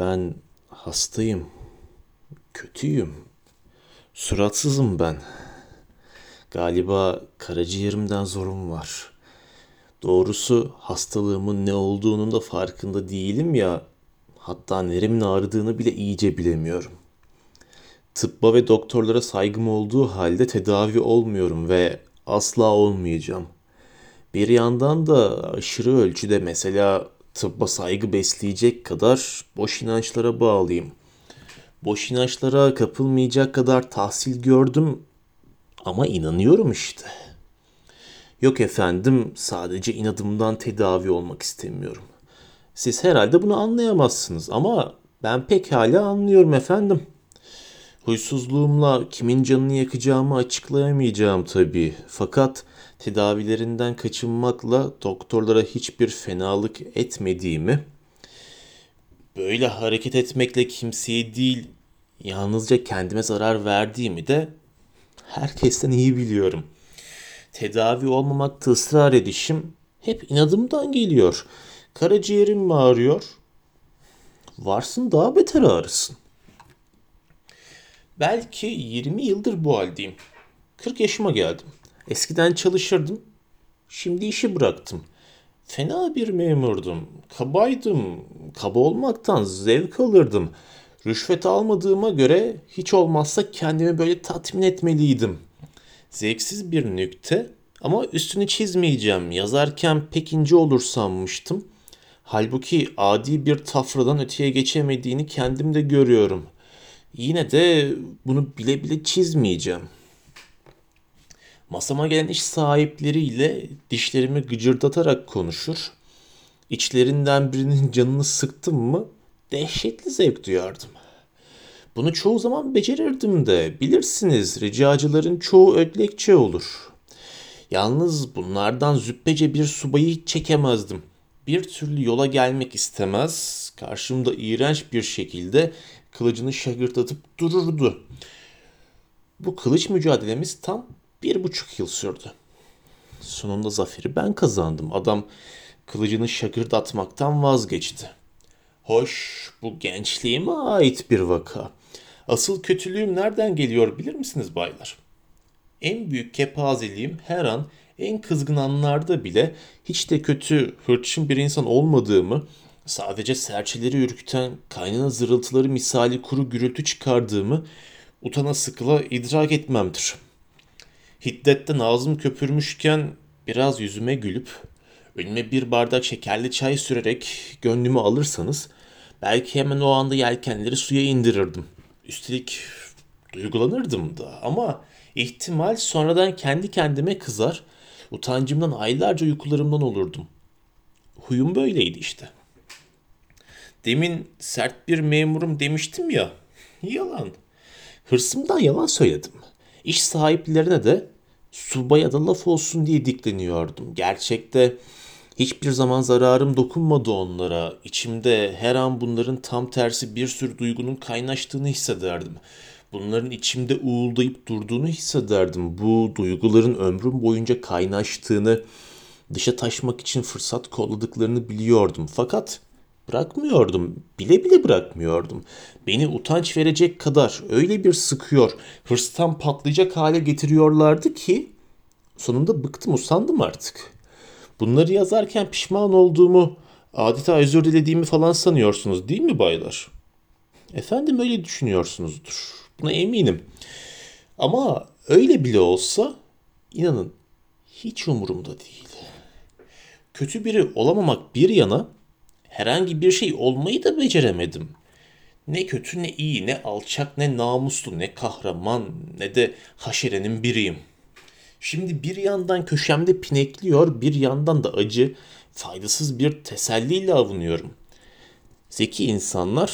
Ben hastayım. Kötüyüm. Suratsızım ben. Galiba karaciğerimden zorum var. Doğrusu hastalığımın ne olduğunun da farkında değilim ya. Hatta neremin ağrıdığını bile iyice bilemiyorum. Tıbba ve doktorlara saygım olduğu halde tedavi olmuyorum ve asla olmayacağım. Bir yandan da aşırı ölçüde mesela tıbba saygı besleyecek kadar boş inançlara bağlıyım. Boş inançlara kapılmayacak kadar tahsil gördüm ama inanıyorum işte. Yok efendim sadece inadımdan tedavi olmak istemiyorum. Siz herhalde bunu anlayamazsınız ama ben pekala anlıyorum efendim. Huysuzluğumla kimin canını yakacağımı açıklayamayacağım tabii. Fakat tedavilerinden kaçınmakla doktorlara hiçbir fenalık etmediğimi, böyle hareket etmekle kimseye değil yalnızca kendime zarar verdiğimi de herkesten iyi biliyorum. Tedavi olmamakta ısrar edişim hep inadımdan geliyor. Karaciğerim mi ağrıyor? Varsın daha beter ağrısın. Belki 20 yıldır bu haldeyim. 40 yaşıma geldim. Eskiden çalışırdım. Şimdi işi bıraktım. Fena bir memurdum. Kabaydım. Kaba olmaktan zevk alırdım. Rüşvet almadığıma göre hiç olmazsa kendimi böyle tatmin etmeliydim. Zevksiz bir nükte ama üstünü çizmeyeceğim. Yazarken pek ince olur sanmıştım. Halbuki adi bir tafradan öteye geçemediğini kendim de görüyorum. Yine de bunu bile bile çizmeyeceğim. Masama gelen iş sahipleriyle dişlerimi gıcırdatarak konuşur. İçlerinden birinin canını sıktım mı dehşetli zevk duyardım. Bunu çoğu zaman becerirdim de bilirsiniz ricacıların çoğu ödlekçe olur. Yalnız bunlardan züppece bir subayı çekemezdim. Bir türlü yola gelmek istemez, karşımda iğrenç bir şekilde kılıcını şagırtatıp dururdu. Bu kılıç mücadelemiz tam bir buçuk yıl sürdü. Sonunda zaferi ben kazandım. Adam kılıcını şakırdatmaktan vazgeçti. Hoş, bu gençliğime ait bir vaka. Asıl kötülüğüm nereden geliyor bilir misiniz baylar? En büyük kepazeliğim her an en kızgın anlarda bile hiç de kötü, hırçın bir insan olmadığımı, sadece serçeleri ürküten kaynana zırıltıları misali kuru gürültü çıkardığımı utana sıkıla idrak etmemdir. Hiddetten ağzım köpürmüşken biraz yüzüme gülüp önüme bir bardak şekerli çay sürerek gönlümü alırsanız belki hemen o anda yelkenleri suya indirirdim. Üstelik duygulanırdım da ama ihtimal sonradan kendi kendime kızar, utancımdan aylarca uykularımdan olurdum. Huyum böyleydi işte. Demin sert bir memurum demiştim ya. Yalan. Hırsımdan yalan söyledim. İş sahiplerine de subaya da laf olsun diye dikleniyordum. Gerçekte hiçbir zaman zararım dokunmadı onlara. İçimde her an bunların tam tersi bir sürü duygunun kaynaştığını hissederdim. Bunların içimde uğuldayıp durduğunu hissederdim. Bu duyguların ömrüm boyunca kaynaştığını, dışa taşmak için fırsat kolladıklarını biliyordum. Fakat Bırakmıyordum. Bile bile bırakmıyordum. Beni utanç verecek kadar öyle bir sıkıyor, hırstan patlayacak hale getiriyorlardı ki sonunda bıktım, usandım artık. Bunları yazarken pişman olduğumu, adeta özür dilediğimi falan sanıyorsunuz değil mi baylar? Efendim öyle düşünüyorsunuzdur. Buna eminim. Ama öyle bile olsa inanın hiç umurumda değil. Kötü biri olamamak bir yana herhangi bir şey olmayı da beceremedim. Ne kötü ne iyi, ne alçak ne namuslu, ne kahraman ne de haşerenin biriyim. Şimdi bir yandan köşemde pinekliyor, bir yandan da acı, faydasız bir teselliyle avunuyorum. Zeki insanlar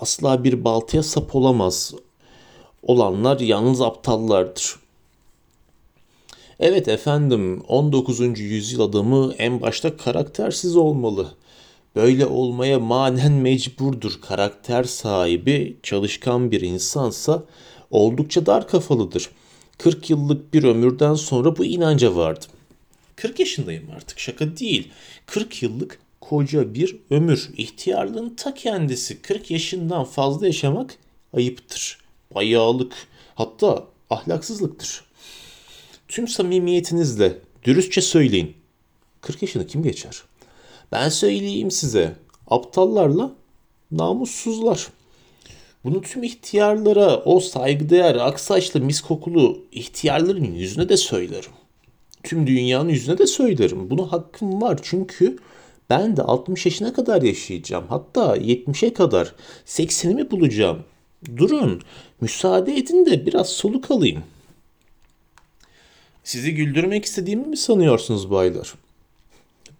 asla bir baltaya sap olamaz. Olanlar yalnız aptallardır. Evet efendim 19. yüzyıl adamı en başta karaktersiz olmalı. Böyle olmaya manen mecburdur. Karakter sahibi, çalışkan bir insansa oldukça dar kafalıdır. 40 yıllık bir ömürden sonra bu inanca vardım. 40 yaşındayım artık şaka değil. 40 yıllık koca bir ömür. İhtiyarlığın ta kendisi 40 yaşından fazla yaşamak ayıptır. Bayağılık hatta ahlaksızlıktır. Tüm samimiyetinizle dürüstçe söyleyin. 40 yaşını kim geçer? Ben söyleyeyim size. Aptallarla namussuzlar. Bunu tüm ihtiyarlara, o saygıdeğer, aksaçlı, mis kokulu ihtiyarların yüzüne de söylerim. Tüm dünyanın yüzüne de söylerim. Buna hakkım var çünkü ben de 60 yaşına kadar yaşayacağım. Hatta 70'e kadar 80'imi bulacağım. Durun, müsaade edin de biraz soluk alayım. Sizi güldürmek istediğimi mi sanıyorsunuz baylar?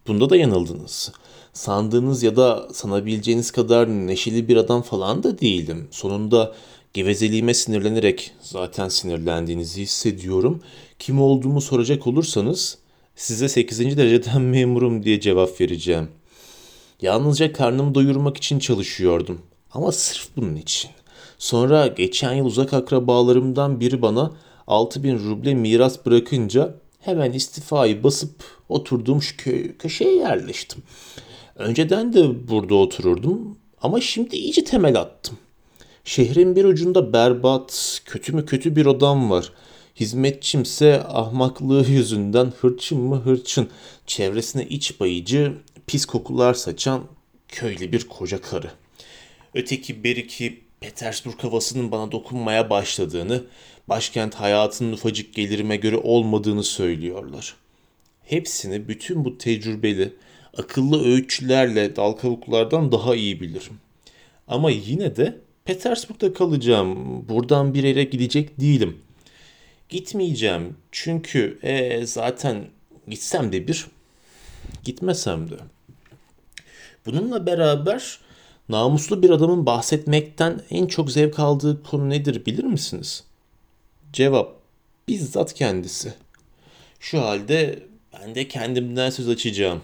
Bunda da yanıldınız. Sandığınız ya da sanabileceğiniz kadar neşeli bir adam falan da değilim. Sonunda gevezeliğime sinirlenerek zaten sinirlendiğinizi hissediyorum. Kim olduğumu soracak olursanız size 8. dereceden memurum diye cevap vereceğim. Yalnızca karnımı doyurmak için çalışıyordum. Ama sırf bunun için. Sonra geçen yıl uzak akrabalarımdan biri bana 6000 ruble miras bırakınca hemen istifayı basıp oturduğum şu köy, köşeye yerleştim. Önceden de burada otururdum ama şimdi iyice temel attım. Şehrin bir ucunda berbat, kötü mü kötü bir odam var. Hizmetçimse ahmaklığı yüzünden hırçın mı hırçın, çevresine iç bayıcı, pis kokular saçan köylü bir koca karı. Öteki beriki Petersburg havasının bana dokunmaya başladığını, başkent hayatının ufacık gelirime göre olmadığını söylüyorlar. Hepsini bütün bu tecrübeli, akıllı öğütçülerle dal kavuklardan daha iyi bilirim. Ama yine de Petersburg'da kalacağım. Buradan bir yere gidecek değilim. Gitmeyeceğim çünkü e, zaten gitsem de bir, gitmesem de. Bununla beraber namuslu bir adamın bahsetmekten en çok zevk aldığı konu nedir bilir misiniz? Cevap bizzat kendisi. Şu halde ben de kendimden söz açacağım.